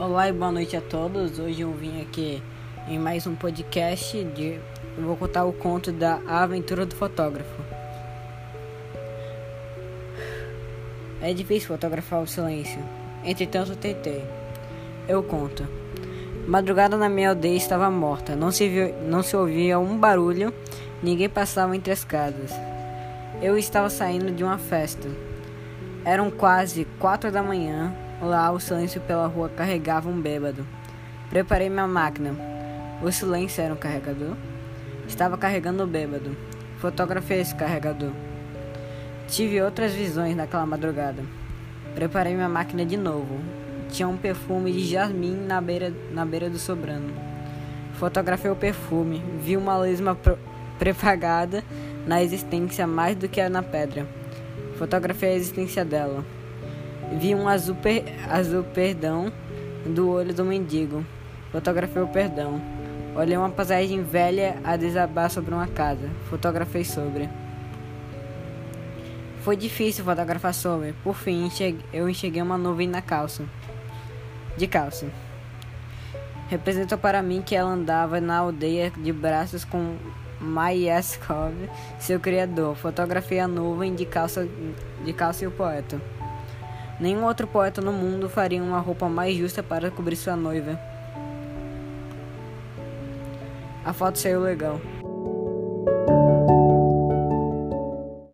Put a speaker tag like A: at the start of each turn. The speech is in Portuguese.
A: Olá e boa noite a todos. Hoje eu vim aqui em mais um podcast de eu vou contar o conto da Aventura do Fotógrafo. É difícil fotografar o silêncio. Entretanto, tentei. Eu conto. Madrugada na minha aldeia estava morta. Não se, viu, não se ouvia um barulho. Ninguém passava entre as casas. Eu estava saindo de uma festa. Eram quase quatro da manhã. Lá, o silêncio pela rua carregava um bêbado. Preparei minha máquina. O silêncio era um carregador? Estava carregando o bêbado. Fotografei esse carregador. Tive outras visões naquela madrugada. Preparei minha máquina de novo. Tinha um perfume de jasmim na beira, na beira do sobrano. Fotografei o perfume. Vi uma lesma prepagada na existência mais do que na pedra. Fotografei a existência dela. Vi um azul, per... azul perdão do olho do mendigo. Fotografei o perdão. Olhei uma paisagem velha a desabar sobre uma casa. Fotografei sobre. Foi difícil fotografar sobre. Por fim, enxerguei... eu enxerguei uma nuvem na calça. De calça. Representou para mim que ela andava na aldeia de braços com Mayaskov, seu criador. Fotografei a nuvem de calça, de calça e o poeta. Nenhum outro poeta no mundo faria uma roupa mais justa para cobrir sua noiva. A foto saiu legal.